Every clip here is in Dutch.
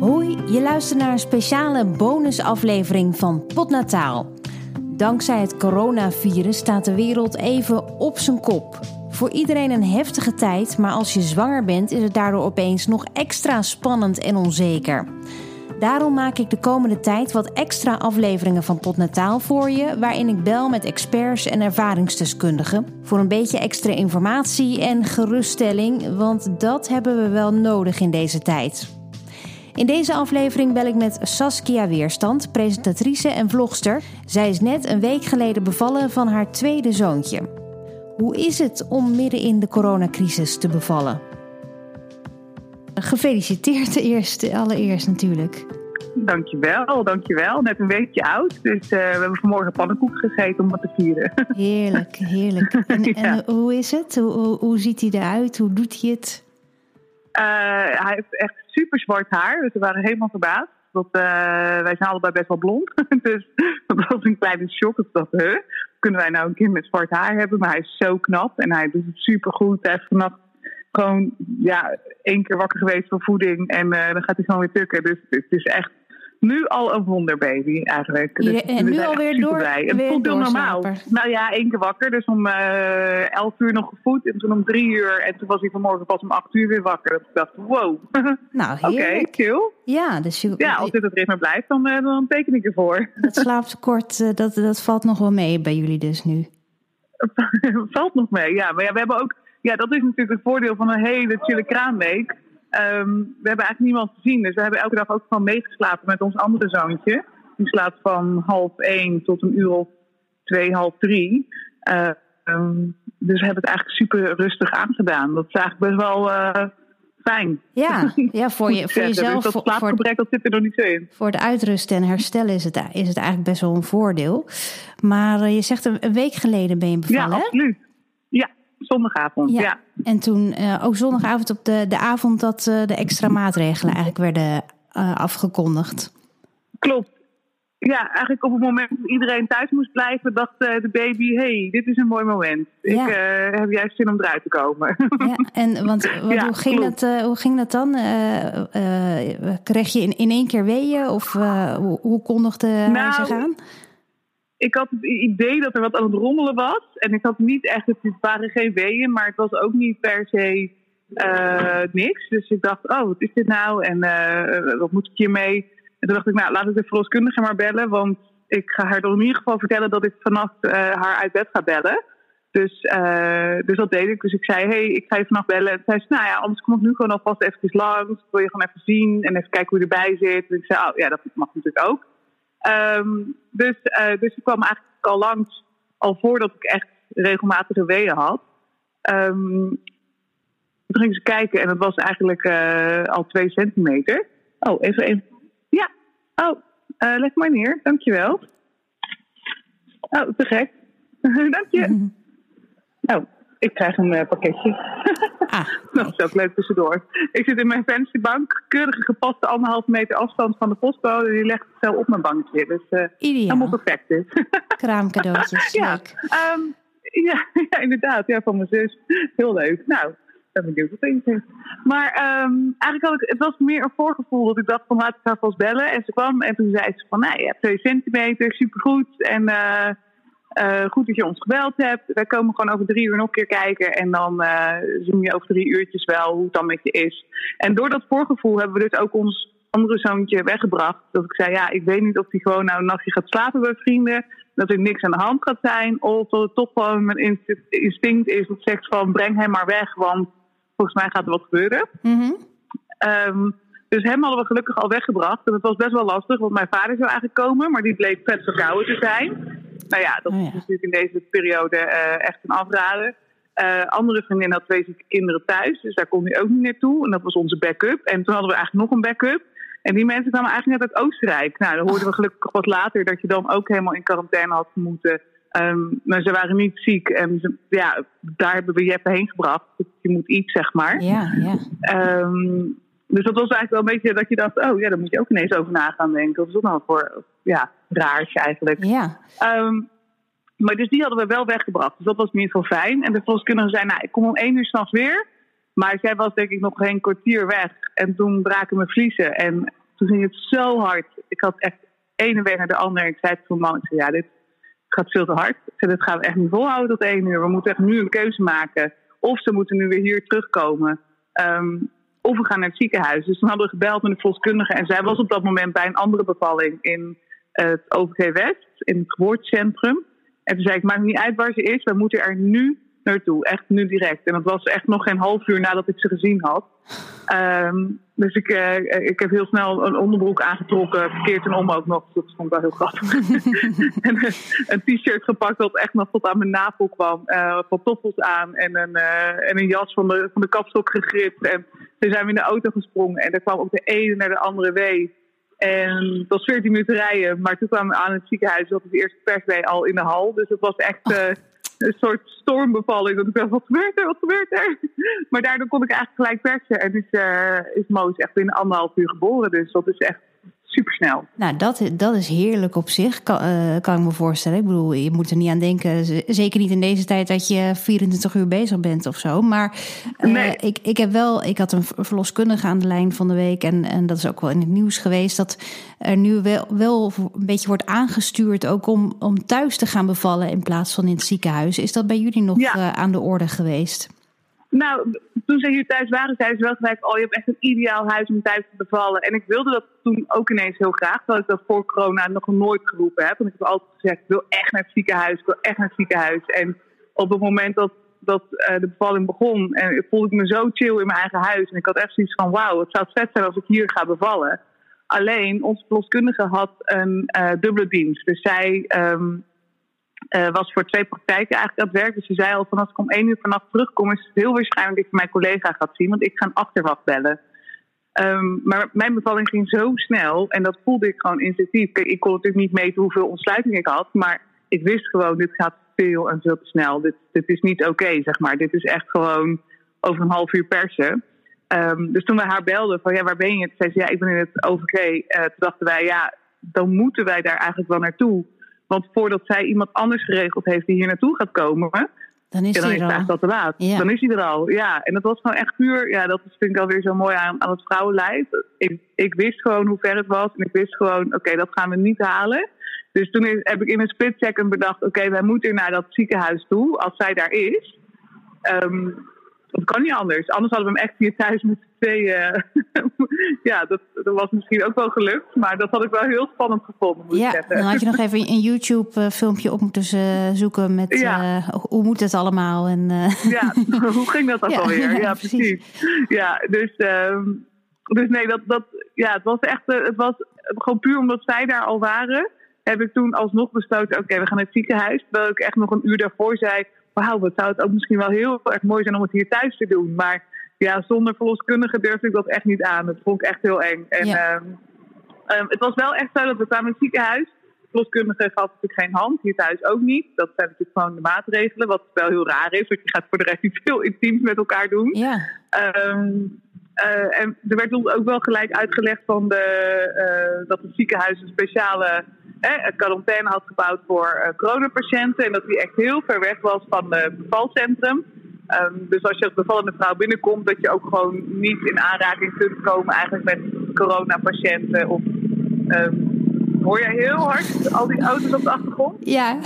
Hoi, je luistert naar een speciale bonusaflevering van Potnataal. Dankzij het coronavirus staat de wereld even op zijn kop. Voor iedereen een heftige tijd, maar als je zwanger bent is het daardoor opeens nog extra spannend en onzeker. Daarom maak ik de komende tijd wat extra afleveringen van Potnataal voor je, waarin ik bel met experts en ervaringsdeskundigen voor een beetje extra informatie en geruststelling, want dat hebben we wel nodig in deze tijd. In deze aflevering bel ik met Saskia Weerstand, presentatrice en vlogster. Zij is net een week geleden bevallen van haar tweede zoontje. Hoe is het om midden in de coronacrisis te bevallen? Gefeliciteerd eerst, allereerst natuurlijk. Dankjewel, dankjewel. Net een weekje oud, dus uh, we hebben vanmorgen pannenkoek gegeten om wat te vieren. Heerlijk, heerlijk. En, ja. en hoe is het? Hoe, hoe, hoe, ziet hij eruit? Hoe doet hij het? Uh, hij heeft echt super zwart haar, dus we waren helemaal verbaasd. Dat, uh, wij zijn allebei best wel blond, dus dat was een kleine shock. Huh, kunnen wij nou een kind met zwart haar hebben? Maar hij is zo knap en hij doet het super goed. Hij heeft vannacht gewoon ja, één keer wakker geweest van voeding en uh, dan gaat hij gewoon weer tukken. Dus het is echt nu al een wonderbaby eigenlijk. Dus ja, en nu alweer door. Blij. Het voelt heel normaal. Nou ja, één keer wakker. Dus om uh, elf uur nog gevoed. En toen om drie uur. En toen was hij vanmorgen pas om acht uur weer wakker. Dat ik dacht, wow. Nou, Oké, okay, chill. Ja, dus je, ja, als dit het ritme blijft, dan, uh, dan teken ik ervoor. Dat slaaptekort, uh, dat, dat valt nog wel mee bij jullie dus nu. valt nog mee, ja. Maar ja, we hebben ook... Ja, dat is natuurlijk het voordeel van een hele chille kraamweek. Um, we hebben eigenlijk niemand gezien. Dus we hebben elke dag ook gewoon meegeslapen met ons andere zoontje. Die slaapt van half één tot een uur of twee, half drie. Uh, um, dus we hebben het eigenlijk super rustig aangedaan. Dat is eigenlijk best wel uh, fijn. Ja, ja voor, je, voor jezelf. Dus dat slaapgebrek dat zit er nog niet zo in. Voor het uitrusten en herstellen is het, is het eigenlijk best wel een voordeel. Maar uh, je zegt een week geleden ben je bevallen, Ja, absoluut. Zondagavond. Ja. ja. En toen uh, ook zondagavond op de, de avond dat uh, de extra maatregelen eigenlijk werden uh, afgekondigd. Klopt. Ja, eigenlijk op het moment dat iedereen thuis moest blijven, dacht de baby: hey, dit is een mooi moment. Ja. Ik heb juist zin om eruit te komen. Ja, en want wat, ja, hoe, ging dat, hoe ging dat dan? kreeg je in, in één keer weeën of hoe, hoe kondigde nou, hij zich aan? Ik had het idee dat er wat aan het rommelen was. En ik had niet echt, het waren geen weeën, maar het was ook niet per se uh, niks. Dus ik dacht, oh, wat is dit nou? En uh, wat moet ik hiermee? En toen dacht ik, nou, laat ik de verloskundige maar bellen. Want ik ga haar in ieder geval vertellen dat ik vannacht uh, haar uit bed ga bellen. Dus, dus dat deed ik. Dus ik zei, hey, ik ga je vannacht bellen. En zei ze, nou ja, anders kom ik nu gewoon alvast even langs. Wil je gewoon even zien en even kijken hoe je erbij zit. En ik zei, oh ja, dat mag natuurlijk ook. Um, dus, uh, dus ik kwam eigenlijk al langs, al voordat ik echt regelmatige weeën had. Um, toen ging ze kijken en het was eigenlijk uh, al twee centimeter. Oh, even even. Ja, oh, uh, leg maar neer, dankjewel. Oh, te gek. Dank je. Mm -hmm. Oh, ik krijg een uh, pakketje. Ah, dat is ook leuk tussendoor. Ik zit in mijn vensterbank, keurige gepaste anderhalve meter afstand van de postbode. Die legt het zo op mijn bankje. Dus uh, helemaal perfect is. Kraamcadeautjes, ja. leuk. Um, ja, ja, inderdaad. Ja, van mijn zus. Heel leuk. Nou, ben benieuwd wat het is. Maar um, eigenlijk had ik, het was meer een voorgevoel dat ik dacht van laat ik haar vast bellen. En ze kwam en toen zei ze van, nou, je hebt twee centimeter, supergoed. En... Uh, uh, goed dat je ons gebeld hebt. Wij komen gewoon over drie uur nog een keer kijken. En dan uh, zien je over drie uurtjes wel hoe het dan met je is. En door dat voorgevoel hebben we dus ook ons andere zoontje weggebracht. Dat ik zei, ja, ik weet niet of hij gewoon nou een nachtje gaat slapen bij vrienden. Dat er niks aan de hand gaat zijn. Of dat het toch gewoon mijn instinct is dat zegt van breng hem maar weg. Want volgens mij gaat er wat gebeuren. Mm -hmm. um, dus hem hadden we gelukkig al weggebracht. En het was best wel lastig, want mijn vader zou eigenlijk komen. Maar die bleek vet verkouden te zijn. Nou ja, dat oh ja. is natuurlijk in deze periode uh, echt een afraden. Uh, andere vriendin had twee zieke kinderen thuis, dus daar kon hij ook niet naartoe. En dat was onze backup. En toen hadden we eigenlijk nog een backup. En die mensen kwamen eigenlijk net uit Oostenrijk. Nou, dan hoorden we gelukkig wat later dat je dan ook helemaal in quarantaine had moeten. Um, maar ze waren niet ziek. En ze, ja, daar hebben we Jeppe heen gebracht. Je moet iets, zeg maar. Ja, ja. Um, dus dat was eigenlijk wel een beetje dat je dacht, oh ja, daar moet je ook ineens over na gaan denken. Of is dat nou voor, ja, raars eigenlijk. Ja. Um, maar dus die hadden we wel weggebracht. Dus dat was in ieder geval fijn. En de verloskundige zei, nou, ik kom om één uur s'nachts weer. Maar zij was denk ik nog geen kwartier weg. En toen braken mijn vliezen. En toen ging het zo hard. Ik had echt ene week naar de andere. Ik zei mijn man, ik zei, ja, dit gaat veel te hard. Ik zei, dit gaan we echt niet volhouden tot één uur. We moeten echt nu een keuze maken. Of ze moeten nu weer hier terugkomen. Ehm, of we gaan naar het ziekenhuis. Dus toen hadden we gebeld met een verloskundige. En zij was op dat moment bij een andere bevalling in het OVG West, in het geboortecentrum. En toen zei ik, maakt niet uit waar ze is, we moeten er nu naartoe. Echt nu direct. En dat was echt nog geen half uur nadat ik ze gezien had. Ehm, dus ik, uh, ik heb heel snel een onderbroek aangetrokken, verkeerd en om ook nog. Dat vond ik wel heel grappig. en een t-shirt gepakt dat echt nog tot aan mijn navel kwam. Uh, pantoffels aan en een, en een jas van de, van de kapstok gegript. En toen zijn we in de auto gesprongen. En er kwam ook de ene naar de andere wee. En het was 14 minuten rijden. Maar toen kwamen we aan het ziekenhuis. Dat was de eerste perswee al in de hal. Dus het was echt een soort stormbevalling. Dat ik dacht, wat gebeurt er, wat gebeurt er? Maar daardoor kon ik eigenlijk gelijk persen. En uh, is Moos echt binnen anderhalf uur geboren. Dus dat is echt supersnel. Nou, dat, dat is heerlijk op zich, kan, uh, kan ik me voorstellen. Ik bedoel, je moet er niet aan denken, zeker niet in deze tijd dat je 24 uur bezig bent of zo. Maar uh, nee. ik, ik heb wel, ik had een verloskundige aan de lijn van de week en, en dat is ook wel in het nieuws geweest, dat er nu wel, wel een beetje wordt aangestuurd ook om, om thuis te gaan bevallen in plaats van in het ziekenhuis. Is dat bij jullie nog ja. uh, aan de orde geweest? Nou, toen ze hier thuis waren, zeiden ze wel gelijk: Oh, je hebt echt een ideaal huis om thuis te bevallen. En ik wilde dat toen ook ineens heel graag, terwijl ik dat voor corona nog nooit geroepen heb. Want ik heb altijd gezegd: Ik wil echt naar het ziekenhuis, ik wil echt naar het ziekenhuis. En op het moment dat, dat uh, de bevalling begon, en voelde ik me zo chill in mijn eigen huis. En ik had echt zoiets van: Wauw, het zou vet zijn als ik hier ga bevallen. Alleen, onze verloskundige had een uh, dubbele dienst. Dus zij. Um, uh, was voor twee praktijken eigenlijk aan het werk. Dus ze zei al van als ik om één uur vannacht terugkom, is het heel waarschijnlijk dat je mijn collega gaat zien, want ik ga een achterwacht bellen. Um, maar mijn bevalling ging zo snel en dat voelde ik gewoon instinctief. Ik kon natuurlijk niet meten hoeveel ontsluiting ik had, maar ik wist gewoon, dit gaat veel en veel te snel. Dit, dit is niet oké, zeg maar. Dit is echt gewoon over een half uur persen. Um, dus toen we haar belden van ja, waar ben je? Toen zei ze ja, ik ben in het OVG. Uh, toen dachten wij ja, dan moeten wij daar eigenlijk wel naartoe. Want voordat zij iemand anders geregeld heeft die hier naartoe gaat komen, dan is, ja, dan hij is te laat. Ja. Dan is hij er al. Ja, en dat was gewoon echt puur. Ja, dat vind ik alweer zo mooi aan, aan het vrouwenlijf. Ik, ik wist gewoon hoe ver het was. En ik wist gewoon, oké, okay, dat gaan we niet halen. Dus toen is, heb ik in een split second bedacht: oké, okay, wij moeten naar dat ziekenhuis toe als zij daar is. Um, dat kan niet anders. Anders hadden we hem echt hier thuis met z'n tweeën. ja, dat, dat, was misschien ook wel gelukt. Maar dat had ik wel heel spannend gevonden, moet ja, ik zeggen. dan had je nog even een YouTube-filmpje op moeten zoeken met ja. uh, hoe moet het allemaal. En, uh... Ja, hoe ging dat dan ja, alweer? Ja, ja precies. precies. Ja, dus, um, dus nee, dat, dat, ja, het was echt, het was gewoon puur omdat zij daar al waren. Heb ik toen alsnog besloten, oké, okay, we gaan naar het ziekenhuis. Terwijl ik echt nog een uur daarvoor zei wauw, wat zou het ook misschien wel heel erg mooi zijn om het hier thuis te doen. Maar ja, zonder verloskundige durfde ik dat echt niet aan. Dat vond ik echt heel eng. En ja. um, um, het was wel echt zo dat we kwamen in het ziekenhuis. De verloskundige gaf natuurlijk geen hand, hier thuis ook niet. Dat zijn natuurlijk gewoon de maatregelen, wat wel heel raar is. Want je gaat voor de rest iets veel intiems met elkaar doen. Ja. Um, uh, en er werd ons ook wel gelijk uitgelegd van de, uh, dat het ziekenhuis een speciale eh, quarantaine had gebouwd voor uh, coronapatiënten. En dat die echt heel ver weg was van het bevalcentrum. Um, dus als je als bevallende vrouw binnenkomt, dat je ook gewoon niet in aanraking kunt komen eigenlijk met coronapatiënten. Of um, hoor je heel hard al die auto's op de achtergrond? Ja,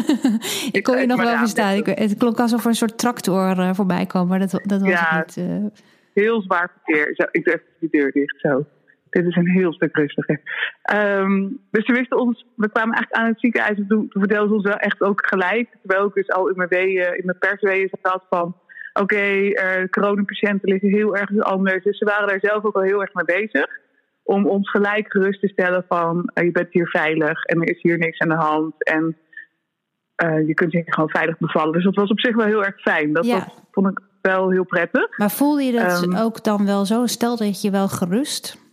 ik kon je nog wel verstaan. Ik, het klonk alsof er een soort tractor uh, voorbij kwam, maar dat, dat was ja, niet. Uh... Heel zwaar verkeer. Zo, ik doe even de deur dicht zo. Dit is een heel stuk rustiger. Um, dus we wisten ons, we kwamen eigenlijk aan het ziekenhuis en toen, toen vertelden ze ons wel echt ook gelijk. Terwijl ik dus al in mijn weeën, in mijn persweeën zat van, oké, okay, uh, coronapatiënten liggen heel erg anders. Dus ze waren daar zelf ook al heel erg mee bezig. Om ons gelijk gerust te stellen van, uh, je bent hier veilig en er is hier niks aan de hand. En uh, je kunt hier gewoon veilig bevallen. Dus dat was op zich wel heel erg fijn. Dat, ja. dat vond ik wel heel prettig. Maar voelde je dat um, ook dan wel zo? Stelde het je wel gerust?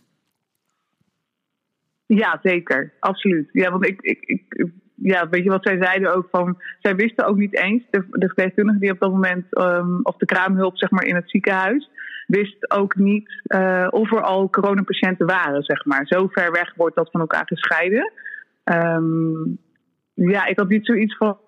Ja, zeker. Absoluut. Ja, want ik, ik, ik, ja, weet je wat zij zeiden ook van. Zij wisten ook niet eens, de, de verpleegkundige die op dat moment, um, of de kraamhulp zeg maar in het ziekenhuis, wist ook niet uh, of er al coronapatiënten waren, zeg maar. Zo ver weg wordt dat van elkaar gescheiden. Um, ja, ik had niet zoiets van.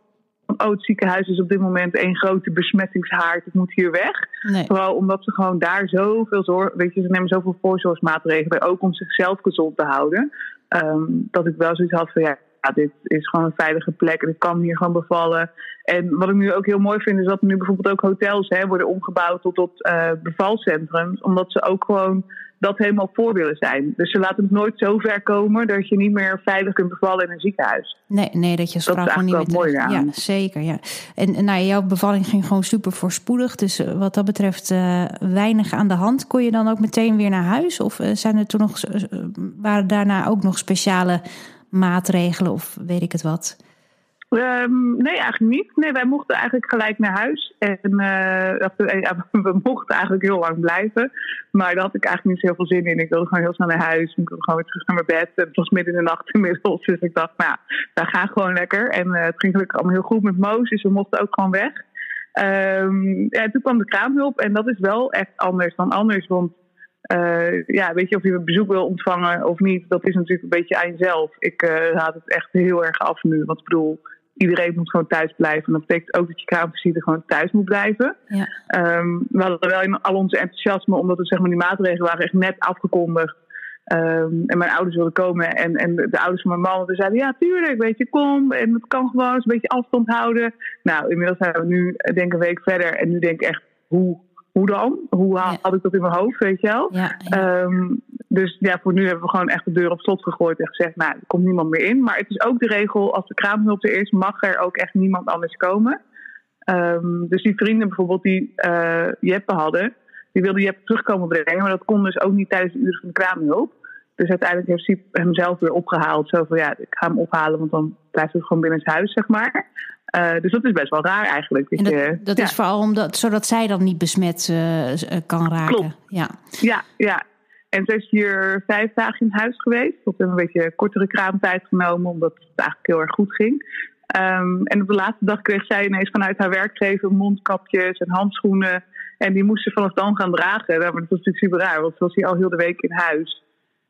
Oh, het ziekenhuis is op dit moment één grote besmettingshaard, ik moet hier weg. Nee. Vooral omdat ze gewoon daar zoveel zorg, weet je, ze nemen zoveel voorzorgsmaatregelen, ook om zichzelf gezond te houden. Ehm, dat ik wel zoiets had van, ja, dit is gewoon een veilige plek en ik kan hier gewoon bevallen. En wat ik nu ook heel mooi vind, is dat nu bijvoorbeeld ook hotels hè, worden omgebouwd tot, tot uh, bevalcentrums. Omdat ze ook gewoon dat helemaal voor willen zijn. Dus ze laten het nooit zo ver komen dat je niet meer veilig kunt bevallen in een ziekenhuis. Nee, nee dat je sprak gewoon niet meer. mooi Ja, zeker. Ja. En nou, jouw bevalling ging gewoon super voorspoedig. Dus eh, wat dat betreft uh, weinig aan de hand. Kon je dan ook meteen weer naar huis? Of zijn er toen nog, waren daarna ook nog speciale maatregelen of weet ik het wat? Um, nee, eigenlijk niet. Nee, wij mochten eigenlijk gelijk naar huis. En uh, we mochten eigenlijk heel lang blijven. Maar daar had ik eigenlijk niet zo heel veel zin in. Ik wilde gewoon heel snel naar huis. Ik wilde gewoon weer terug naar mijn bed. Het was midden in de nacht inmiddels. Dus ik dacht, nou, wij gaan gewoon lekker. En uh, het ging gelukkig allemaal heel goed met Moos. Dus we mochten ook gewoon weg. Um, ja, toen kwam de kraamhulp. En dat is wel echt anders dan anders. Want uh, ja, weet je, of je bezoek wil ontvangen of niet, dat is natuurlijk een beetje aan jezelf. Ik uh, haal het echt heel erg af nu. Want ik bedoel, iedereen moet gewoon thuis blijven. En dat betekent ook dat je kraamvisite gewoon thuis moet blijven. Ja. Um, we hadden wel in al onze enthousiasme, omdat het, zeg maar, die maatregelen waren echt net afgekondigd. Um, en mijn ouders wilden komen en, en de ouders van mijn man die zeiden, ja tuurlijk, weet je, kom. En het kan gewoon eens een beetje afstand houden. Nou, inmiddels zijn we nu denk ik een week verder. En nu denk ik echt, hoe hoe dan? Hoe had ik dat in mijn hoofd, weet je wel? Um, dus ja, voor nu hebben we gewoon echt de deur op slot gegooid en gezegd, nou, er komt niemand meer in. Maar het is ook de regel, als de kraamhulp er is, mag er ook echt niemand anders komen. Um, dus die vrienden bijvoorbeeld die uh, Jeppe hadden, die wilden Jeppe terugkomen brengen, maar dat kon dus ook niet tijdens de uren van de kraamhulp. Dus uiteindelijk heeft hij hem zelf weer opgehaald. Zo van ja, ik ga hem ophalen, want dan blijft het gewoon binnen het huis, zeg maar. Uh, dus dat is best wel raar eigenlijk. Dat, dat, dat is vooral omdat, zodat zij dan niet besmet uh, kan raken. Klopt. Ja. ja, ja. En ze is hier vijf dagen in huis geweest. We hebben een beetje kortere kraamtijd genomen, omdat het eigenlijk heel erg goed ging. Um, en op de laatste dag kreeg zij ineens vanuit haar werkgever mondkapjes en handschoenen. En die moest ze vanaf dan gaan dragen. Dat was natuurlijk super raar, want ze was hier al heel de week in huis.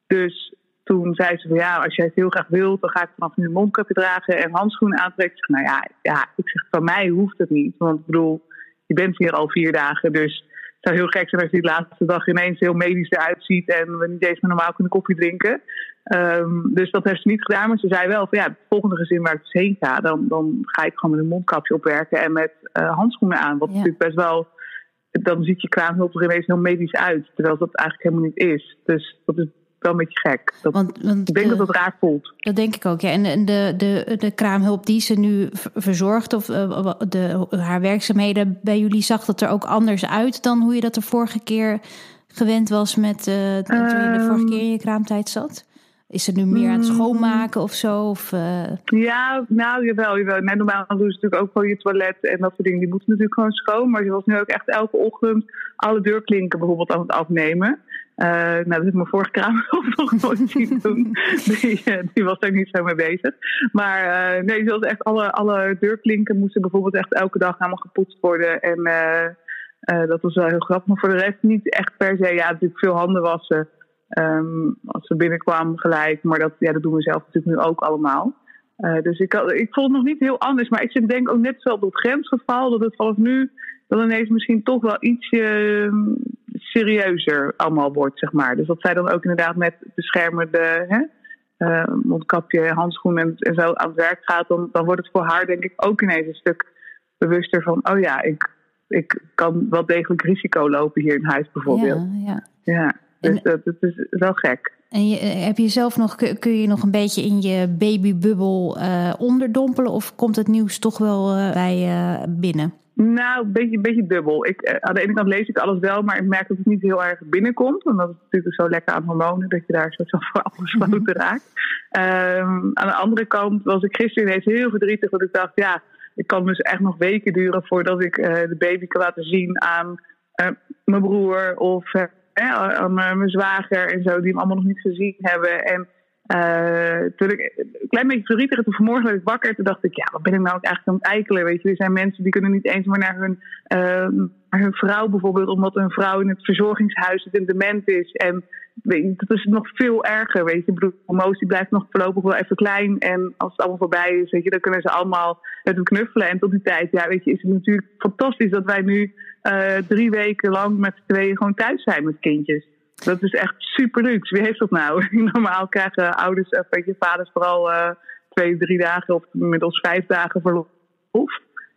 Dus toen zei ze van ja, als jij het heel graag wilt, dan ga ik vanaf nu een mondkapje dragen en handschoenen aantrekken. Ik zeg, nou ja, ja, ik zeg van mij hoeft het niet. Want ik bedoel, je bent hier al vier dagen, dus het zou heel gek zijn als je de laatste dag ineens heel medisch eruit ziet en we niet eens meer normaal kunnen koffie drinken. Um, dus dat heeft ze niet gedaan, maar ze zei wel van ja, het volgende gezin waar ik dus heen ga, dan, dan ga ik gewoon met een mondkapje opwerken en met uh, handschoenen aan. Wat natuurlijk best wel, dan ziet je kraamhulp er ineens heel medisch uit, terwijl dat eigenlijk helemaal niet is. Dus dat is wel een beetje gek. Dat, want, want ik denk dat het raar voelt. Dat denk ik ook, ja. En de, de, de kraamhulp die ze nu verzorgt, of uh, de, haar werkzaamheden bij jullie, zag dat er ook anders uit dan hoe je dat de vorige keer gewend was met uh, toen je de vorige keer in je kraamtijd zat? Is ze nu meer aan het mm. schoonmaken of zo? Of, uh... Ja, nou jawel, jawel. Nee, normaal doen ze natuurlijk ook gewoon je toilet en dat soort dingen. Die moeten natuurlijk gewoon schoon. Maar ze was nu ook echt elke ochtend alle deurklinken bijvoorbeeld aan het afnemen. Uh, nou, dat heb ik mijn vorige kamer nog nooit zien doen. Die, uh, die, was daar niet zo mee bezig. Maar uh, nee, zoals echt alle, alle deurklinken moesten bijvoorbeeld echt elke dag helemaal gepoetst worden. En dat was wel heel grappig. Maar voor de rest niet echt per se. Ja, natuurlijk veel handen wassen. Um, als ze binnenkwamen gelijk. Maar dat, ja, dat doen we zelf natuurlijk nu ook allemaal. dus ik, ik vond het nog niet heel anders. Maar ik denk ook net zo op het grensgeval dat het vanaf nu dan ineens misschien toch wel ietsje ehm, serieuzer allemaal wordt, zeg maar. Dus dat zij dan ook inderdaad met beschermende hè, uh, mondkapje, handschoenen en, en, zo aan het werk gaat, dan, dan wordt het voor haar denk ik ook ineens een stuk bewuster van, oh ja, ik, ik kan wel degelijk risico lopen hier in huis bijvoorbeeld. Ja, ja. ja dus dat, dat is wel gek. En je, eh, heb je zelf nog, kun je nog een beetje in je babybubbel uh, onderdompelen? Of komt het nieuws toch wel uh, bij binnen? Nou, een beetje, beetje dubbel. Ik, eh, aan de ene kant lees ik alles wel, maar ik merk dat het niet heel erg binnenkomt. Omdat het natuurlijk zo lekker aan hormonen dat je daar zo voor afgesloten raakt. Um, aan de andere kant was ik gisteren ineens heel verdrietig. Dat ik dacht, ja, het kan dus echt nog weken duren voordat ik uh, de baby kan laten zien aan uh, mijn broer of aan mijn zwager en zo, die hem allemaal nog niet gezien hebben. En toen ik een klein beetje verdrietig, toen vanmorgen werd ik wakker. Toen dacht ik, ja, wat ben ik nou eigenlijk aan het eikelen? Weet je, er zijn mensen die kunnen niet eens maar naar hun, uh, naar hun vrouw bijvoorbeeld, omdat hun vrouw in het verzorgingshuis zit en dement is. En je, dat is nog veel erger, weet je. Ik bedoel, emotie blijft nog voorlopig wel even klein. En als het allemaal voorbij is, weet je, dan kunnen ze allemaal hem knuffelen. En tot die tijd, ja, weet je, is het natuurlijk fantastisch dat wij nu uh, drie weken lang met z'n tweeën gewoon thuis zijn met kindjes. Dat is echt super luxe. Wie heeft dat nou? Normaal krijgen ouders, of weet je, vaders vooral uh, twee, drie dagen of inmiddels vijf dagen verlof.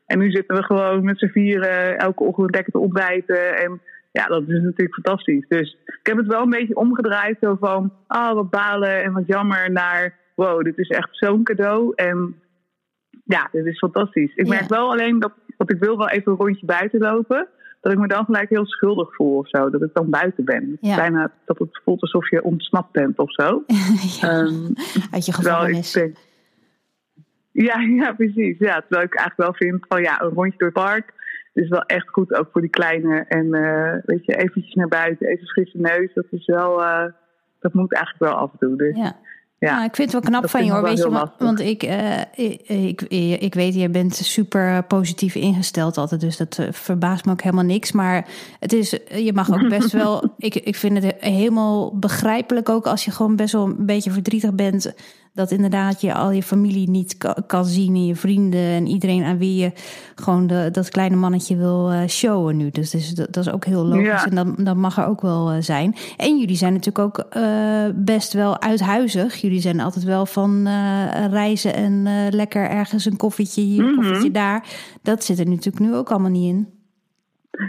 En nu zitten we gewoon met z'n vieren elke ochtend lekker te ontbijten. En ja, dat is natuurlijk fantastisch. Dus ik heb het wel een beetje omgedraaid. Zo van, ah, oh, wat balen en wat jammer. Naar, wow, dit is echt zo'n cadeau. En ja, dit is fantastisch. Ik ja. merk wel alleen dat, dat ik wil wel even een rondje buiten lopen dat ik me dan gelijk heel schuldig voel of zo. Dat ik dan buiten ben. Ja. Bijna dat het voelt alsof je ontsnapt bent of zo. ja, um, Uit je gevangenis. Denk, ja, ja, precies. Ja, terwijl ik eigenlijk wel vind van ja, een rondje door het park is wel echt goed, ook voor die kleine. En uh, weet je, eventjes naar buiten, even frisse neus. Dat is wel, uh, dat moet eigenlijk wel af en toe. Dus, ja. Ja, nou, ik vind het wel knap van je hoor. Weet je, want, want ik, uh, ik, ik, ik, weet, je bent super positief ingesteld altijd. Dus dat uh, verbaast me ook helemaal niks. Maar het is, je mag ook best wel. ik, ik vind het helemaal begrijpelijk ook als je gewoon best wel een beetje verdrietig bent dat inderdaad je al je familie niet kan zien en je vrienden en iedereen aan wie je gewoon de, dat kleine mannetje wil uh, showen nu. Dus, dus dat, dat, is ook heel logisch ja. en dat, dat mag er ook wel uh, zijn. En jullie zijn natuurlijk ook uh, best wel uithuizig. Jullie zijn altijd wel van reizen en lekker ergens een koffietje hier, een mm -hmm. koffietje daar. Dat zit er natuurlijk nu ook allemaal niet in.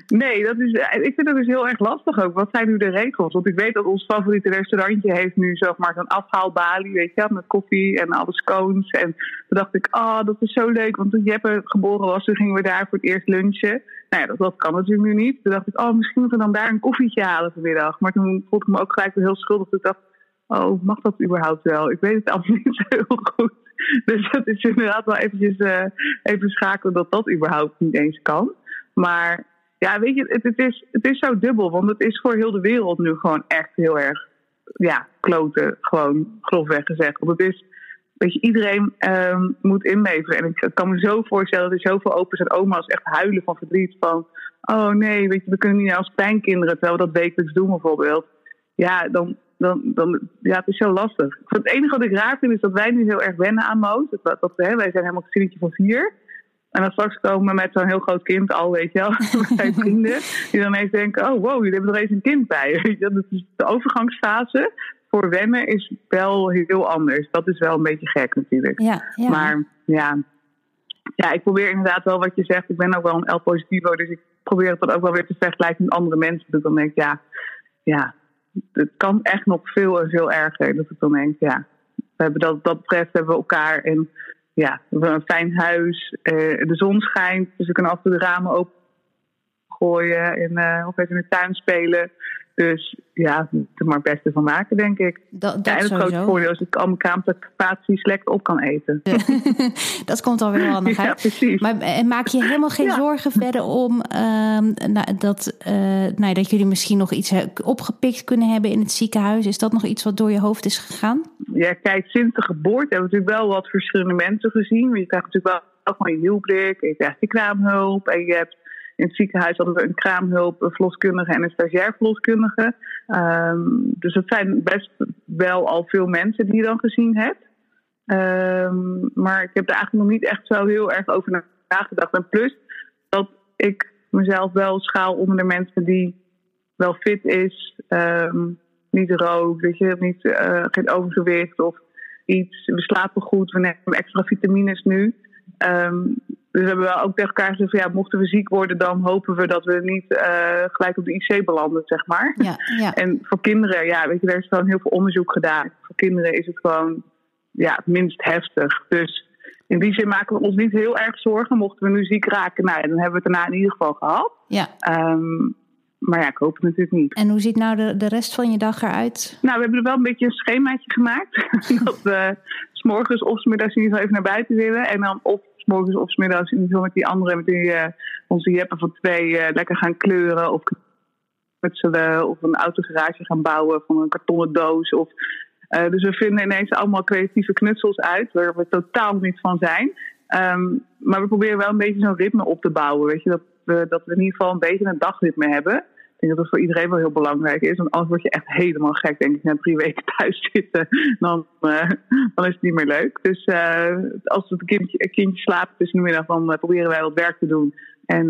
Nee, dat is, ik vind dat dus heel erg lastig ook. Wat zijn nu de regels? Want ik weet dat ons favoriete restaurantje heeft nu zeg maar een afhaalbalie, weet je, met koffie en alle scones. En toen dacht ik, ah, oh, dat is zo leuk. Want toen Jeppe geboren was, toen gingen we daar voor het eerst lunchen. Nou ja, dat, dat kan natuurlijk nu niet. Toen dacht ik, oh, misschien moeten we dan daar een koffietje halen vanmiddag. Maar toen voelde ik me ook gelijk heel schuldig. Ik dacht, oh, mag dat überhaupt wel? Ik weet het allemaal niet zo heel goed. Dus dat is inderdaad wel eventjes uh, even schakelen dat dat überhaupt niet eens kan. Maar ja, weet je, het, het, is, het is zo dubbel. Want het is voor heel de wereld nu gewoon echt heel erg, ja, kloten. Gewoon grofweg gezegd. Want het is, weet je, iedereen um, moet inleveren. En ik kan me zo voorstellen dat er zoveel opa's en oma's echt huilen van verdriet. Van, oh nee, weet je, we kunnen niet als kleinkinderen, terwijl we dat wekelijks doen bijvoorbeeld. Ja, dan, dan, dan, ja, het is zo lastig. Het enige wat ik raar vind is dat wij nu heel erg wennen aan Moos. Dat, dat, hè, wij zijn helemaal een gezinnetje van vier. En dan straks komen met zo'n heel groot kind al, weet je wel, bij vrienden. Die dan eens denken, oh wow, jullie hebben er eens een kind bij. Weet je? Dat is de overgangsfase voor wennen is wel heel anders. Dat is wel een beetje gek natuurlijk. Ja, ja. Maar ja. ja, ik probeer inderdaad wel wat je zegt. Ik ben ook wel een L-positivo, dus ik probeer het dan ook wel weer te vergelijken met andere mensen. Dus dan denk ik, ja, ja, het kan echt nog veel en veel erger. Dat ik dan denk, ja, we hebben dat, dat betreft hebben we elkaar en ja, we een fijn huis. Uh, de zon schijnt, dus we kunnen af en toe de ramen open gooien en uh, of even in de tuin spelen. Dus ja, er maar het beste van maken, denk ik. Dat, dat ja, en het grote voordeel is dat ik al mijn kamerpaties lekker op kan eten. dat komt alweer handig Ja, uit. precies. Maar en maak je helemaal geen zorgen verder om um, nou, dat, uh, nou, dat jullie misschien nog iets he- opgepikt kunnen hebben in het ziekenhuis? Is dat nog iets wat door je hoofd is gegaan? Ja, kijk, sinds de geboorte hebben we natuurlijk wel wat verschillende mensen gezien. Je krijgt natuurlijk wel gewoon je hielblik, je krijgt je kraamhulp. En je hebt in het ziekenhuis hadden we een kraamhulp, een verloskundige en een stagiair verloskundige. Ehm, dus dat zijn best wel al veel mensen die je dan gezien hebt. Ehm, maar ik heb er eigenlijk nog niet echt zo heel erg over nagedacht. En plus dat ik mezelf wel schaal onder de mensen die wel fit is, ehm, niet rookt, weet je, niet, eh, geen overgewicht of iets. We slapen goed, we nemen extra vitamines nu. Ehm, dus we hebben wel ook tegen elkaar gezegd: van, ja, mochten we ziek worden, dan hopen we dat we niet eh, gelijk op de IC belanden, zeg maar. Ja, ja. En voor kinderen, ja, weet je, er is gewoon heel veel onderzoek gedaan. Voor kinderen is het gewoon ja, het minst heftig. Dus in die zin maken we ons niet heel erg zorgen. Mochten we nu ziek raken, nou, dan hebben we het daarna in ieder geval gehad. ja. Ehm, maar ja, ik hoop het natuurlijk niet. En hoe ziet nou de, de rest van je dag eruit? Nou, we hebben er wel een beetje een schemaatje gemaakt. dat we s'morgens of 's middags in ieder geval even naar buiten willen. En dan of 's morgens of 's middags in ieder geval met die andere, met die, eh, onze jeppen van twee, eh, lekker gaan kleuren of knutselen. Of een autogarage gaan bouwen van een kartonnen doos. Of Uh, dus we vinden ineens allemaal creatieve knutsels uit, waar we totaal niet van zijn. Um, maar we proberen wel een beetje zo'n ritme op te bouwen. Weet je, dat we, dat we in ieder geval een beetje een dagritme hebben. Denk dat dat voor iedereen wel heel belangrijk is. Want anders word je echt helemaal gek, denk ik, na drie weken thuis zitten. Dan, uh, dan is het niet meer leuk. Dus uh, als het kindje, kindje slaapt tussen de middag, dan proberen wij wat werk te doen. En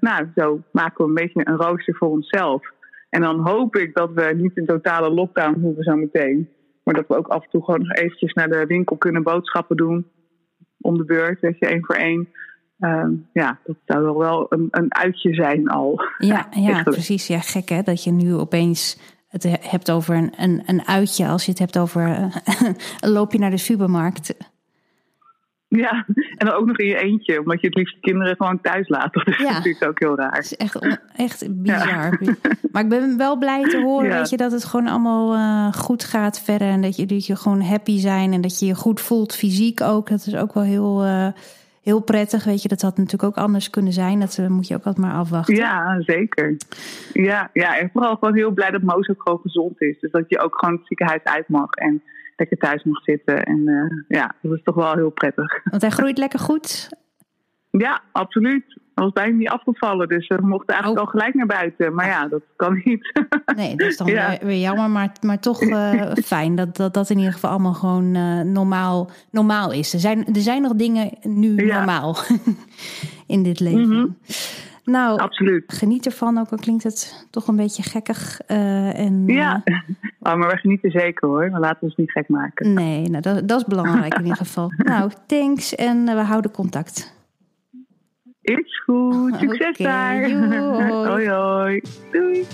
nou, zo maken we een beetje een rooster voor onszelf. En dan hoop ik dat we niet in totale lockdown hoeven zo meteen. Maar dat we ook af en toe gewoon nog eventjes naar de winkel kunnen boodschappen doen. Om de beurt, weet je, één voor één. Uh, ja, dat zou wel, wel een, een uitje zijn al. Ja, ja precies. Ja, gek hè, dat je nu opeens het hebt over een, een, een uitje. Als je het hebt over een loopje naar de supermarkt. Ja, en dan ook nog in je eentje, omdat je het liefst kinderen gewoon thuis laat. Dat is natuurlijk ook heel raar. Het is echt, echt bizar. Maar ik ben wel blij te horen weet je, dat het gewoon allemaal uh, goed gaat verder. En dat je, dat je gewoon happy zijn en dat je je goed voelt, fysiek ook. Dat is ook wel heel, uh, heel prettig. Weet je, dat had natuurlijk ook anders kunnen zijn. Dat uh, moet je ook altijd maar afwachten. Ja, zeker. Ja, ja, en vooral gewoon heel blij dat Moos ook gewoon gezond is. Dus dat je ook gewoon het ziekenhuis uit mag. En lekker thuis mag zitten. En uh, ja, dat is toch wel heel prettig. Want hij groeit lekker goed? Ja, absoluut. Hij was bijna niet afgevallen, dus we mochten eigenlijk oh. al gelijk naar buiten. Maar ja, dat kan niet. Nee, dat is dan ja. weer jammer, maar, maar toch uh, fijn dat, dat dat in ieder geval allemaal gewoon uh, normaal, normaal is. Er zijn, er zijn nog dingen nu ja. normaal in dit leven. Mm -hmm. Nou, Absoluut. geniet ervan, ook al klinkt het toch een beetje gekkig. Uh, en, ja, oh, maar we genieten zeker hoor. We laten ons niet gek maken. Nee, nou, dat, dat is belangrijk in ieder geval. Nou, thanks en we houden contact. Is goed, succes okay, daar. hoi hoi. Doei.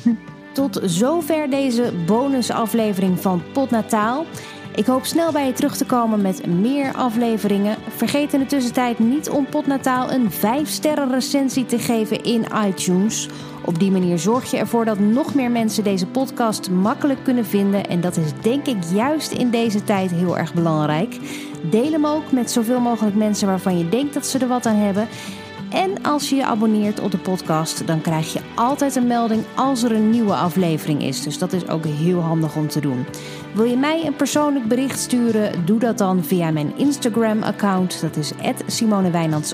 Tot zover deze bonusaflevering van Potnataal. Ik hoop snel bij je terug te komen met meer afleveringen. Vergeet in de tussentijd niet om Potnataal een 5-sterren recensie te geven in iTunes. Op die manier zorg je ervoor dat nog meer mensen deze podcast makkelijk kunnen vinden. En dat is denk ik juist in deze tijd heel erg belangrijk. Deel hem ook met zoveel mogelijk mensen waarvan je denkt dat ze er wat aan hebben. En als je je abonneert op de podcast, dan krijg je altijd een melding als er een nieuwe aflevering is. Dus dat is ook heel handig om te doen. Wil je mij een persoonlijk bericht sturen? Doe dat dan via mijn Instagram-account. Dat is @simonewijnands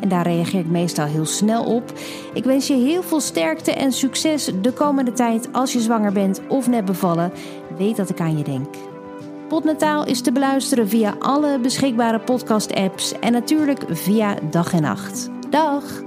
En daar reageer ik meestal heel snel op. Ik wens je heel veel sterkte en succes de komende tijd als je zwanger bent of net bevallen. Weet dat ik aan je denk. Potnataal is te beluisteren via alle beschikbare podcast-apps en natuurlijk via dag en nacht. Dag!